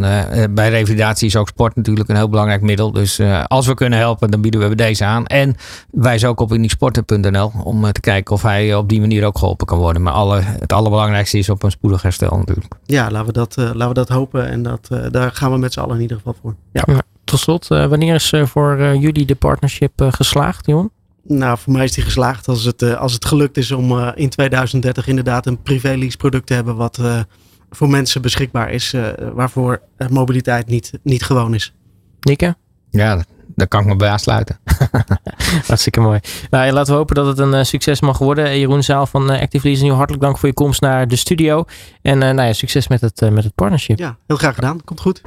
bij revalidatie is ook sport natuurlijk een heel belangrijk middel. Dus als we kunnen helpen, dan bieden we deze aan. En wijs ook op unieksporten.nl om te kijken of hij op die manier ook geholpen kan worden. Maar alle, het allerbelangrijkste is op een spoedig herstel natuurlijk. Ja, laten we dat laten we dat hopen. En dat, uh, daar gaan we met z'n allen in ieder geval voor. Ja. ja tot slot, uh, wanneer is uh, voor jullie de partnership geslaagd, Jon? Nou, voor mij is die geslaagd als het, als het gelukt is om in 2030 inderdaad een privé-lease product te hebben wat voor mensen beschikbaar is, waarvoor mobiliteit niet, niet gewoon is. Nikke? Ja, daar kan ik me bij aansluiten. Hartstikke mooi. Nou, laten we hopen dat het een uh, succes mag worden. Jeroen Zaal van uh, Active Leasing, hartelijk dank voor je komst naar de studio. En uh, nou ja, succes met het, met het partnership. Ja, heel graag gedaan. Komt goed.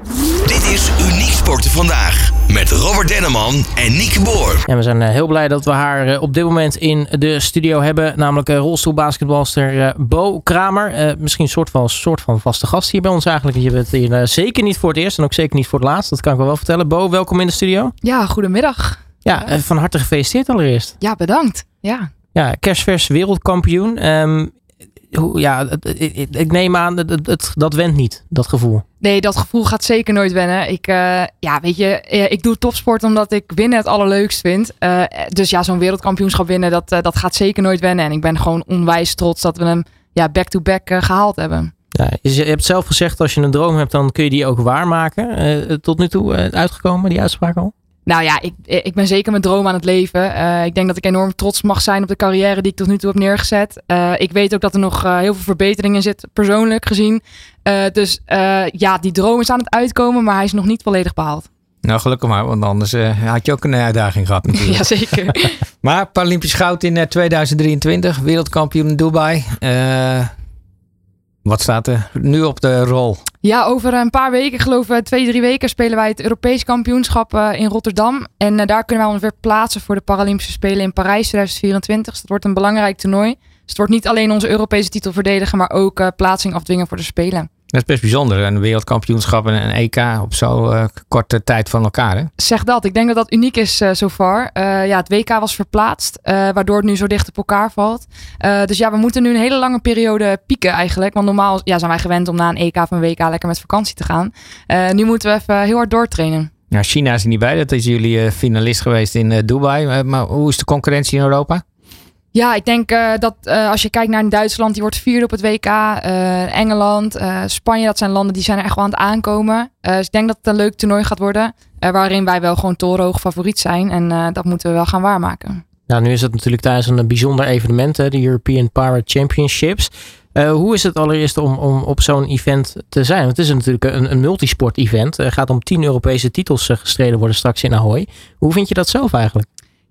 Is Uniek Sporten Vandaag met Robert Denneman en Nieke Boer. Ja, we zijn heel blij dat we haar op dit moment in de studio hebben. Namelijk rolstoelbasketbalster Bo Kramer. misschien een soort van, soort van vaste gast hier bij ons eigenlijk. Je bent hier zeker niet voor het eerst en ook zeker niet voor het laatst. Dat kan ik wel vertellen. Bo, welkom in de studio. Ja, goedemiddag. Ja, eh, van harte gefeliciteerd allereerst. Ja, bedankt. Ja, ja kerstvers wereldkampioen. Um, ja, ik neem aan, het, het, dat went niet, dat gevoel. Nee, dat gevoel gaat zeker nooit wennen. Ik, uh, ja, weet je, eh, ik doe topsport omdat ik winnen het allerleukst vind. Uh, dus ja, zo'n wereldkampioenschap winnen, dat, uh, dat gaat zeker nooit wennen. En ik ben gewoon onwijs trots dat we hem ja, back-to-back -back, gehaald hebben. Ja, je hebt zelf gezegd, als je een droom hebt, dan kun je die ook waarmaken. tot nu toe uitgekomen, die uitspraak al? Nou ja, ik, ik ben zeker mijn droom aan het leven. Uh, ik denk dat ik enorm trots mag zijn op de carrière die ik tot nu toe heb neergezet. Uh, ik weet ook dat er nog uh, heel veel verbetering in zit, persoonlijk gezien. dus ja, die droom is aan het uitkomen, maar hij is nog niet volledig behaald. Nou, gelukkig maar, want anders had je ook een uitdaging gehad natuurlijk. Jazeker. maar Paralympisch goud in 2023, wereldkampioen in Dubai. Wat staat er nu op de rol? Ja, over een paar weken, geloof ik, twee, drie weken, spelen wij het Europees kampioenschap uh, in Rotterdam. En uh, daar kunnen wij ons weer plaatsen voor de Paralympische Spelen in Parijs 2024. Dus dat wordt een belangrijk toernooi. Dus het wordt niet alleen onze Europese titel verdedigen, maar ook plaatsing afdwingen voor de Spelen. Dat is best bijzonder. Een wereldkampioenschap en een EK op zo'n uh, korte tijd van elkaar. Hè? Zeg dat. Ik denk dat dat uniek is uh, so far. Uh, ja, het WK was verplaatst, waardoor het nu zo dicht op elkaar valt. dus ja, we moeten nu een hele lange periode pieken eigenlijk. Want normaal ja, zijn wij gewend om na een EK of een WK lekker met vakantie te gaan. nu moeten we even heel hard doortrainen. Ja, China is er niet bij. Dat is jullie finalist geweest in Dubai. maar hoe is de concurrentie in Europa? Ja, ik denk uh, dat uh, als je kijkt naar Duitsland, die wordt vierde op het WK. Uh, Engeland, Spanje, dat zijn landen die zijn er echt wel aan het aankomen. dus ik denk dat het een leuk toernooi gaat worden. waarin wij wel gewoon torenhoog favoriet zijn. En dat moeten we wel gaan waarmaken. Nou, nu is het natuurlijk tijdens een bijzonder evenement, hè, de European Power Championships. hoe is het allereerst om, om op zo'n event te zijn? Want het is natuurlijk een, een multisport event. Er gaat om tien Europese titels gestreden worden straks in Ahoy. Hoe vind je dat zelf eigenlijk?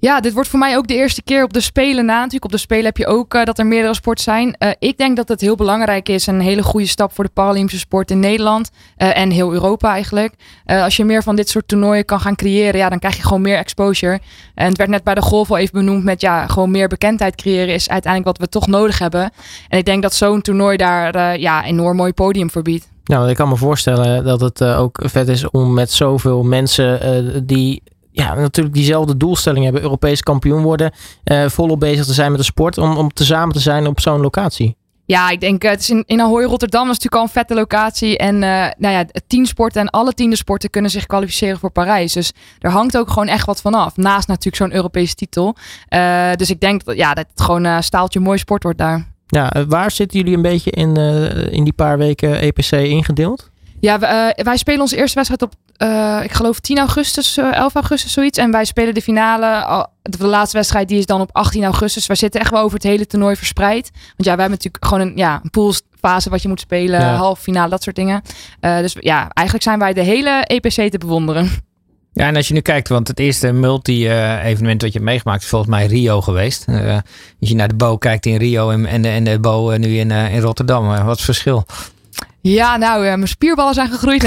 Ja, dit wordt voor mij ook de eerste keer op de Spelen na. Natuurlijk op de Spelen heb je ook uh, dat er meerdere sporten zijn. Uh, ik denk dat het heel belangrijk is. Een hele goede stap voor de Paralympische sport in Nederland. Uh, en heel Europa eigenlijk. als je meer van dit soort toernooien kan gaan creëren. Ja, dan krijg je gewoon meer exposure. En het werd net bij de golf al even benoemd. Met ja, gewoon meer bekendheid creëren is uiteindelijk wat we toch nodig hebben. En ik denk dat zo'n toernooi daar ja, enorm mooi podium voor biedt. Nou, ik kan me voorstellen dat het ook vet is om met zoveel mensen die ja, natuurlijk diezelfde doelstelling hebben. Europees kampioen worden. Uh, volop bezig te zijn met de sport. Om, om te samen te zijn op zo'n locatie. Ja, ik denk, eh, het is in, in Ahoy Rotterdam was natuurlijk al een vette locatie. En uh, nou ja, tien sporten en alle tiende sporten kunnen zich kwalificeren voor Parijs. Dus er hangt ook gewoon echt wat vanaf. Naast natuurlijk zo'n Europese titel. Uh, dus ik denk dat, ja, dat het gewoon een staaltje mooi sport wordt daar. Ja, waar zitten jullie een beetje in, in die paar weken EPC ingedeeld? Ja, wij spelen onze eerste wedstrijd op uh, ik geloof 10 augustus, uh, eh, 11 augustus, zoiets. En wij spelen de finale. De laatste wedstrijd die is dan op 18 augustus. Wij zitten echt wel over het hele toernooi verspreid. Want ja, wij hebben natuurlijk gewoon een, ja, een poolsfase wat je moet spelen. Ja. Halve finale, dat soort dingen. Dus ja, eigenlijk zijn wij de hele EPC te bewonderen. Ja, en als je nu kijkt, want het eerste multi-evenement wat je hebt meegemaakt is volgens mij Rio geweest. Als je naar de Bo kijkt in Rio en, en, de, en de Bo nu in, in Rotterdam, wat is het verschil? Ja, nou, uh, mijn spierballen zijn gegroeid.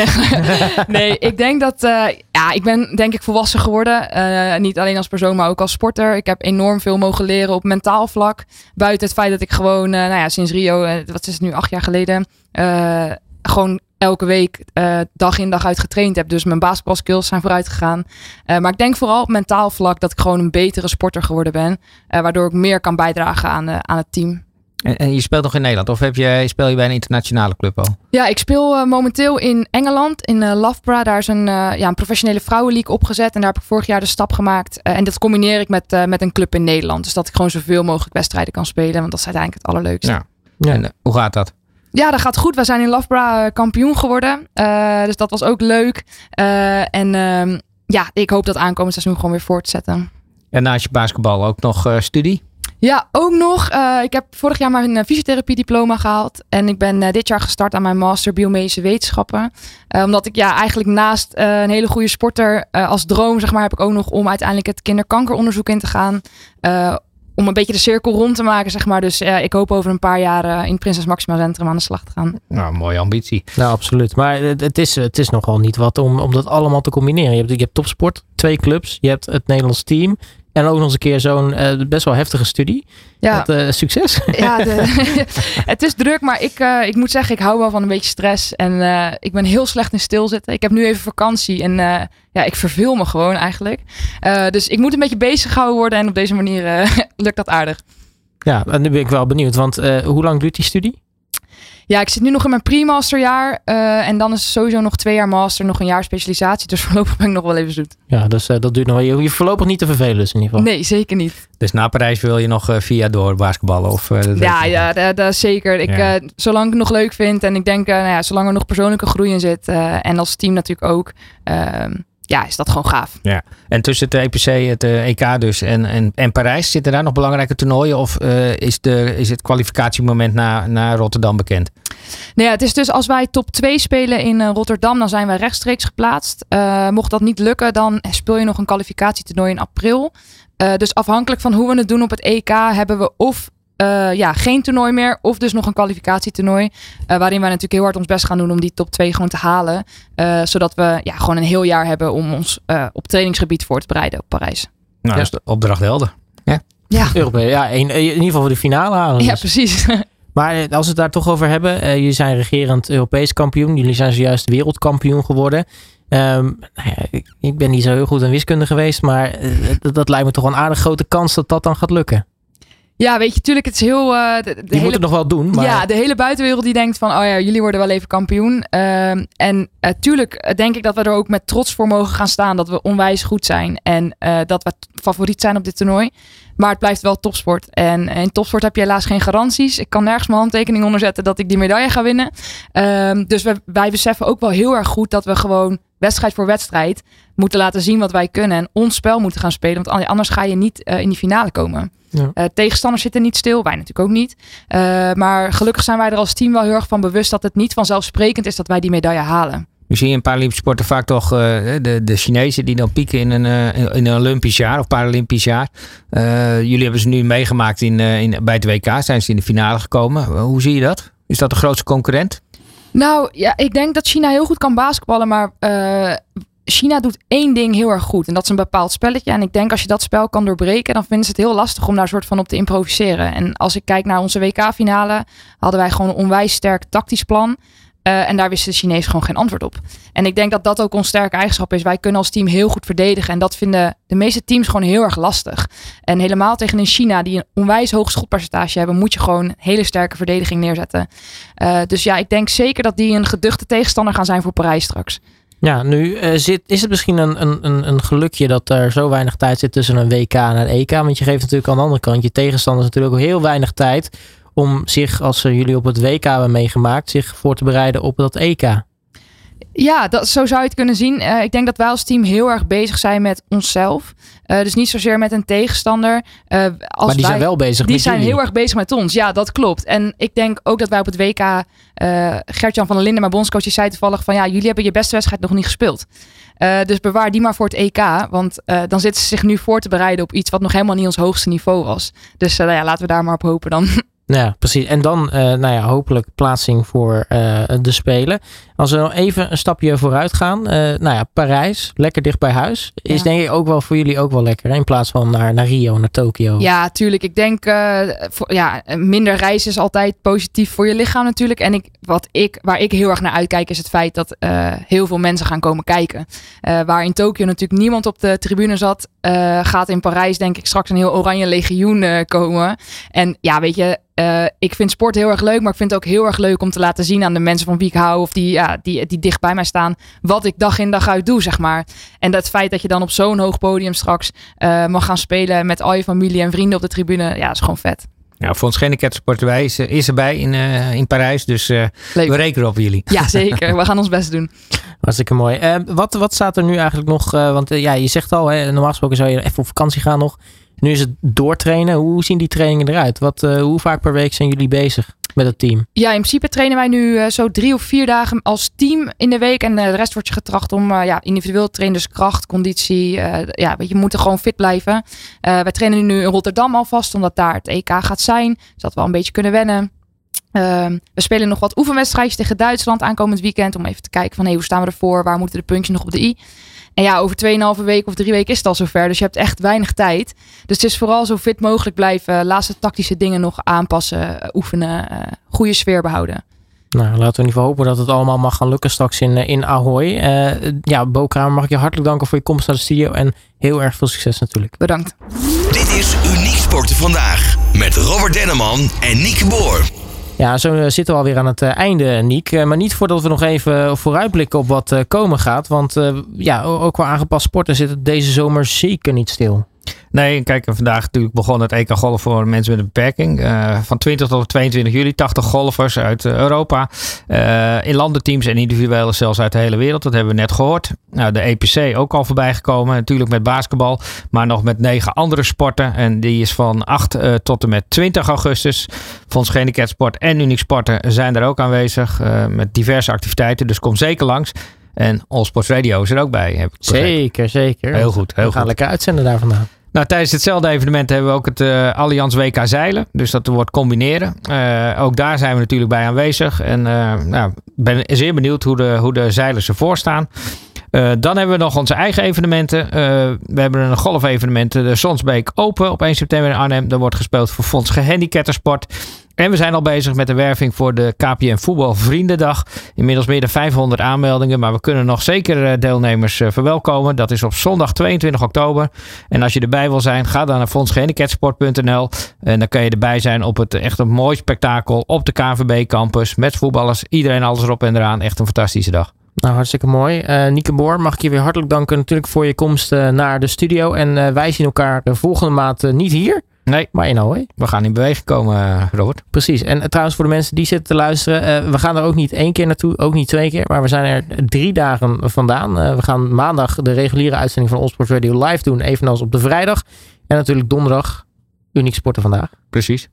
nee, ik denk dat... Uh, ja, ik ben denk ik volwassen geworden. Uh, niet alleen als persoon, maar ook als sporter. Ik heb enorm veel mogen leren op mentaal vlak. Buiten het feit dat ik gewoon, nou ja, sinds Rio, wat is het nu, acht jaar geleden... gewoon elke week dag in dag uit getraind heb. Dus mijn basketbalskills zijn vooruit gegaan. maar ik denk vooral op mentaal vlak dat ik gewoon een betere sporter geworden ben. waardoor ik meer kan bijdragen aan, aan het team. En, en, je speelt nog in Nederland of heb je, speel je bij een internationale club al? Ja, ik speel uh, momenteel in Engeland, in uh, Loughborough. Daar is een, uh, ja, een professionele vrouwenleague opgezet. En daar heb ik vorig jaar de stap gemaakt. en dat combineer ik met, met een club in Nederland. Dus dat ik gewoon zoveel mogelijk wedstrijden kan spelen. Want dat is uiteindelijk het allerleukste. Ja. ja. En hoe gaat dat? Ja, dat gaat goed. We zijn in Loughborough kampioen geworden. dus dat was ook leuk. en ehm, ja, ik hoop dat aankomend seizoen gewoon weer voort te zetten. En naast je basketbal ook nog studie? Ja, ook nog. Uh, ik heb vorig jaar een uh, fysiotherapie diploma gehaald. En ik ben uh, dit jaar gestart aan mijn master biomedische wetenschappen. omdat ik ja, eigenlijk naast een hele goede sporter als droom, zeg maar, heb ik ook nog om uiteindelijk het kinderkankeronderzoek in te gaan. om een beetje de cirkel rond te maken, zeg maar. Dus ik hoop over een paar jaar in het Prinses Maxima Centrum aan de slag te gaan. Nou, mooie ambitie. Nou, absoluut. Maar het is, het is nogal niet wat om, om dat allemaal te combineren. Je hebt, je hebt topsport, twee clubs. Je hebt het Nederlands team. En ook nog eens een keer zo'n uh, best wel heftige studie. Ja. Dat, uh, succes. Ja, de, het is druk, maar ik, uh, ik moet zeggen, ik hou wel van een beetje stress. En ik ben heel slecht in stilzitten. Ik heb nu even vakantie en ja, ik verveel me gewoon eigenlijk. dus ik moet een beetje bezig gehouden worden en op deze manier lukt dat aardig. Ja, en nu ben ik wel benieuwd, want hoe lang duurt die studie? Ja, ik zit nu nog in mijn pre-masterjaar. Uh, en dan is sowieso nog twee jaar master, nog een jaar specialisatie. Dus voorlopig ben ik nog wel even zoet. Ja, dus uh, dat duurt nog wel. Je hoeft voorlopig niet te vervelen dus in ieder geval. Nee, zeker niet. Dus na Parijs wil je nog uh, via door basketballen? Of, ja, ja dat, dat, zeker. Ik, ja. zolang ik het nog leuk vind en ik denk, nou ja, zolang er nog persoonlijke groei in zit. en als team natuurlijk ook ehm, ja, is dat gewoon gaaf. Ja. En tussen het EPC, het EK dus en, en, en Parijs, zitten daar nog belangrijke toernooien? Of uh, is, de, is het kwalificatiemoment naar, naar Rotterdam bekend? Nou ja, het is dus als wij top 2 spelen in uh, Rotterdam, dan zijn wij rechtstreeks geplaatst. Uh, mocht dat niet lukken, dan speel je nog een kwalificatietoernooi in april. dus afhankelijk van hoe we het doen op het EK, hebben we of uh, ja, geen toernooi meer. Of dus nog een kwalificatietoernooi. Uh, waarin wij natuurlijk heel hard ons best gaan doen om die top 2 gewoon te halen. Uh, zodat we ja, gewoon een heel jaar hebben om ons op trainingsgebied voor te bereiden op Parijs. Nou, ja. is de opdracht helder. Ja, ja. Europees, ja in, in ieder geval voor de finale halen. Ja, dus. precies. Maar als we het daar toch over hebben. jullie zijn regerend Europees kampioen. Jullie zijn zojuist wereldkampioen geworden. Um, nou ja, ik, ben niet zo heel goed in wiskunde geweest. Maar dat, dat lijkt me toch een aardig grote kans dat dat dan gaat lukken. Ja, weet je, tuurlijk, het is heel... Uh, de, de hele, moet het nog wel doen. Maar... Ja, de hele buitenwereld die denkt van, oh ja, jullie worden wel even kampioen. Uh, en uh, tuurlijk denk ik dat we er ook met trots voor mogen gaan staan dat we onwijs goed zijn. En eh, dat we favoriet zijn op dit toernooi. Maar het blijft wel topsport. En in topsport heb je helaas geen garanties. Ik kan nergens mijn handtekening onderzetten dat ik die medaille ga winnen. Ehm, dus we, wij beseffen ook wel heel erg goed dat we gewoon wedstrijd voor wedstrijd moeten laten zien wat wij kunnen. En ons spel moeten gaan spelen. Want anders ga je niet in die finale komen. Ja. tegenstanders zitten niet stil, wij natuurlijk ook niet. maar gelukkig zijn wij er als team wel heel erg van bewust dat het niet vanzelfsprekend is dat wij die medaille halen. Nu zie je in Paralympische sporten vaak toch uh, de, de Chinezen die dan pieken in een, uh, in een Olympisch jaar of Paralympisch jaar. Uh, jullie hebben ze nu meegemaakt in, in, bij het WK, zijn ze in de finale gekomen. hoe zie je dat? Is dat de grootste concurrent? Nou ja, ik denk dat China heel goed kan basketballen, maar China doet één ding heel erg goed. En dat is een bepaald spelletje. En ik denk als je dat spel kan doorbreken, dan vinden ze het heel lastig om daar soort van op te improviseren. En als ik kijk naar onze WK-finale, hadden wij gewoon een onwijs sterk tactisch plan. Uh, en daar wisten de Chinezen gewoon geen antwoord op. En ik denk dat dat ook ons sterke eigenschap is. Wij kunnen als team heel goed verdedigen. En dat vinden de meeste teams gewoon heel erg lastig. En helemaal tegen een China die een onwijs hoog schotpercentage hebben, moet je gewoon hele sterke verdediging neerzetten. Uh, dus ja, ik denk zeker dat die een geduchte tegenstander gaan zijn voor Parijs straks. Ja, nu uh, zit, is het misschien een, een, een gelukje dat er zo weinig tijd zit tussen een WK en een EK. Want je geeft natuurlijk aan de andere kant je tegenstanders natuurlijk ook heel weinig tijd om zich, als ze jullie op het WK hebben meegemaakt, zich voor te bereiden op dat EK? Ja, dat, zo zou je het kunnen zien. Uh, ik denk dat wij als team heel erg bezig zijn met onszelf. Uh, dus niet zozeer met een tegenstander. Uh, als maar die zijn wel bezig die met zijn heel erg bezig met ons. Ja, dat klopt. En ik denk ook dat wij op het WK... Gertjan van der Linden, mijn bondscoach, die zei toevallig van... ja, jullie hebben je beste wedstrijd nog niet gespeeld. dus bewaar die maar voor het EK. Want dan zitten ze zich nu voor te bereiden op iets... wat nog helemaal niet ons hoogste niveau was. Dus nou ja, laten we daar maar op hopen dan. Ja, precies. En dan, uh, nou ja, hopelijk plaatsing voor uh, de Spelen. Als we nog even een stapje vooruit gaan. Uh, nou ja, Parijs, lekker dicht bij huis. Is denk ik ook wel voor jullie ook wel lekker. Hè? In plaats van naar, naar Rio, naar Tokio. Ja, tuurlijk. Ik denk, voor, ja, minder reizen is altijd positief voor je lichaam natuurlijk. En ik, wat ik, waar ik heel erg naar uitkijk is het feit dat heel veel mensen gaan komen kijken. waar in Tokio natuurlijk niemand op de tribune zat, gaat in Parijs denk ik straks een heel oranje legioen komen. En ja, weet je, uh, ik vind sport heel erg leuk, maar ik vind het ook heel erg leuk om te laten zien aan de mensen van wie ik hou of die, ja, die, die dicht bij mij staan, wat ik dag in dag uit doe, zeg maar. En dat feit dat je dan op zo'n hoog podium straks mag gaan spelen met al je familie en vrienden op de tribune, ja, is gewoon vet. Nou, voor ons Geneketsportwij is, is erbij in, uh, in Parijs, dus we rekenen op jullie. Ja, zeker. we gaan ons best doen. Hartstikke mooi. wat, wat staat er nu eigenlijk nog? want ja, je zegt al, hè, normaal gesproken zou je even op vakantie gaan nog. Nu is het doortrainen. Hoe zien die trainingen eruit? Wat, uh, hoe vaak per week zijn jullie bezig met het team? Ja, in principe trainen wij nu uh, zo drie of vier dagen als team in de week. En uh, de rest wordt je getracht om ja, individueel te trainen. Dus kracht, conditie. ja, je, we moeten gewoon fit blijven. wij trainen nu in Rotterdam alvast, omdat daar het EK gaat zijn. Zodat we al een beetje kunnen wennen. Ehm, we spelen nog wat oefenwedstrijdjes tegen Duitsland aankomend weekend. Om even te kijken van hey, hoe staan we ervoor? Waar moeten de puntjes nog op de i? En ja, over 2,5 week of drie weken is het al zover. Dus je hebt echt weinig tijd. Dus het is vooral zo fit mogelijk blijven. Laatste tactische dingen nog aanpassen, eh, oefenen. Uh, goede sfeer behouden. Nou, laten we in ieder geval hopen dat het allemaal mag gaan lukken straks in, in Ahoy. Uh, ja, Bo mag ik je hartelijk danken voor je komst naar de studio. En heel erg veel succes natuurlijk. Bedankt. Dit is Uniek Sporten Vandaag. Met Robert Denneman en Nieke Boer. Ja, zo eh, zitten we alweer aan het eh, einde, Niek. Eh, maar niet voordat we nog even vooruitblikken op wat komen gaat. Want ja, ook qua aangepast sporten zit het deze zomer zeker niet stil. Nee, kijk, vandaag natuurlijk begon het EK golf voor mensen met een beperking. Uh, van 20 tot 22 juli, 80 golfers uit Europa. Uh, in landenteams en individuele zelfs uit de hele wereld. Dat hebben we net gehoord. Nou, de EPC ook al voorbij gekomen. Natuurlijk met basketbal, maar nog met negen andere sporten. En die is van 8 uh, tot en met 20 augustus. Fonds Gehandicapt Sport en Uniek Sporten zijn er ook aanwezig. met diverse activiteiten, dus kom zeker langs. En All Sports Radio is er ook bij. Heb ik zeker, zeker. Heel goed. Heel we gaan lekker uitzenden daar vandaan. Nou, tijdens hetzelfde evenement hebben we ook het uh, Allianz WK Zeilen. Dus dat wordt combineren. Uh, ook daar zijn we natuurlijk bij aanwezig. En uh, nou, ben zeer benieuwd hoe de, hoe de zeilers ervoor staan. Dan hebben we nog onze eigen evenementen. We hebben een golfevenement, de Sonsbeek Open op 1 september in Arnhem. Daar wordt gespeeld voor Fonds Gehandicaptersport. En we zijn al bezig met de werving voor de KPN Voetbal Vriendendag. Inmiddels meer dan 500 aanmeldingen, maar we kunnen nog zeker eh, deelnemers verwelkomen. Dat is op zondag 22 oktober. En als je erbij wil zijn, ga dan naar fondsgehandicapsport.nl. En dan kan je erbij zijn op het echt een mooi spektakel op de KVB campus. Met voetballers, iedereen alles erop en eraan. Echt een fantastische dag. Nou, hartstikke mooi. Uh, Nieke Boor, mag ik je weer hartelijk danken natuurlijk voor je komst naar de studio. En uh, wij zien elkaar de volgende maand niet hier. Nee. Maar in Ahoy. We gaan in beweging komen, Robert. Precies. En trouwens voor de mensen die zitten te luisteren. we gaan er ook niet één keer naartoe. Ook niet twee keer. Maar we zijn er drie dagen vandaan. we gaan maandag de reguliere uitzending van Allsport Radio live doen. Evenals op de vrijdag. En natuurlijk donderdag Uniek Sporten vandaag. Precies.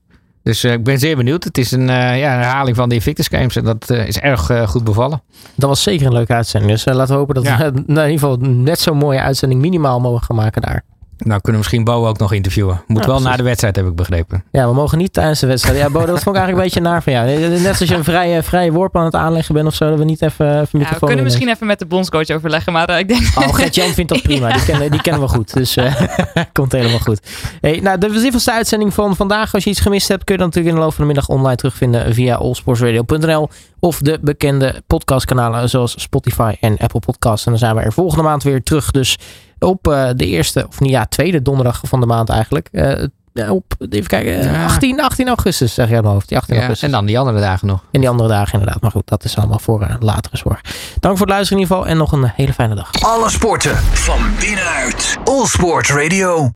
Dus uh, ik ben zeer benieuwd. Het is een, uh, ja, een herhaling van de Invictus Games en dat uh, is erg goed bevallen. Dat was zeker een leuke uitzending. Dus laten we hopen dat ja. we in ieder geval net zo'n mooie uitzending minimaal mogen gaan maken daar. Nou, kunnen we misschien Bo ook nog interviewen. Moet wel na de wedstrijd, heb ik begrepen. Ja, we mogen niet tijdens de wedstrijd. Ja, Bo, dat vond ik eigenlijk een beetje naar van jou. Net als je een vrije, vrije worp aan het aanleggen bent of zo, dat we niet even, even ja, We kunnen misschien even met de bondscoach overleggen, maar uh, ik denk... Oh, Gert-Jan vindt dat prima. Die, kennen, die kennen we goed. Dus uh, komt helemaal goed. Hey, nou, dit was de uitzending van vandaag. Als je iets gemist hebt, kun je dan natuurlijk in de loop van de middag online terugvinden via allsportsradio.nl of de bekende podcastkanalen zoals Spotify en Apple Podcasts. En dan zijn we er volgende maand weer terug. Dus op uh, de eerste, of niet, ja, tweede donderdag van de maand eigenlijk. Uh, op, even kijken, ja. 18, 18 augustus zeg je aan mijn hoofd. Die 18 ja, augustus. En dan die andere dagen nog. En die andere dagen inderdaad. Maar goed, dat is allemaal voor uh, latere zorg. Dank voor het luisteren in ieder geval en nog een hele fijne dag. Alle sporten van binnenuit. All Sport Radio.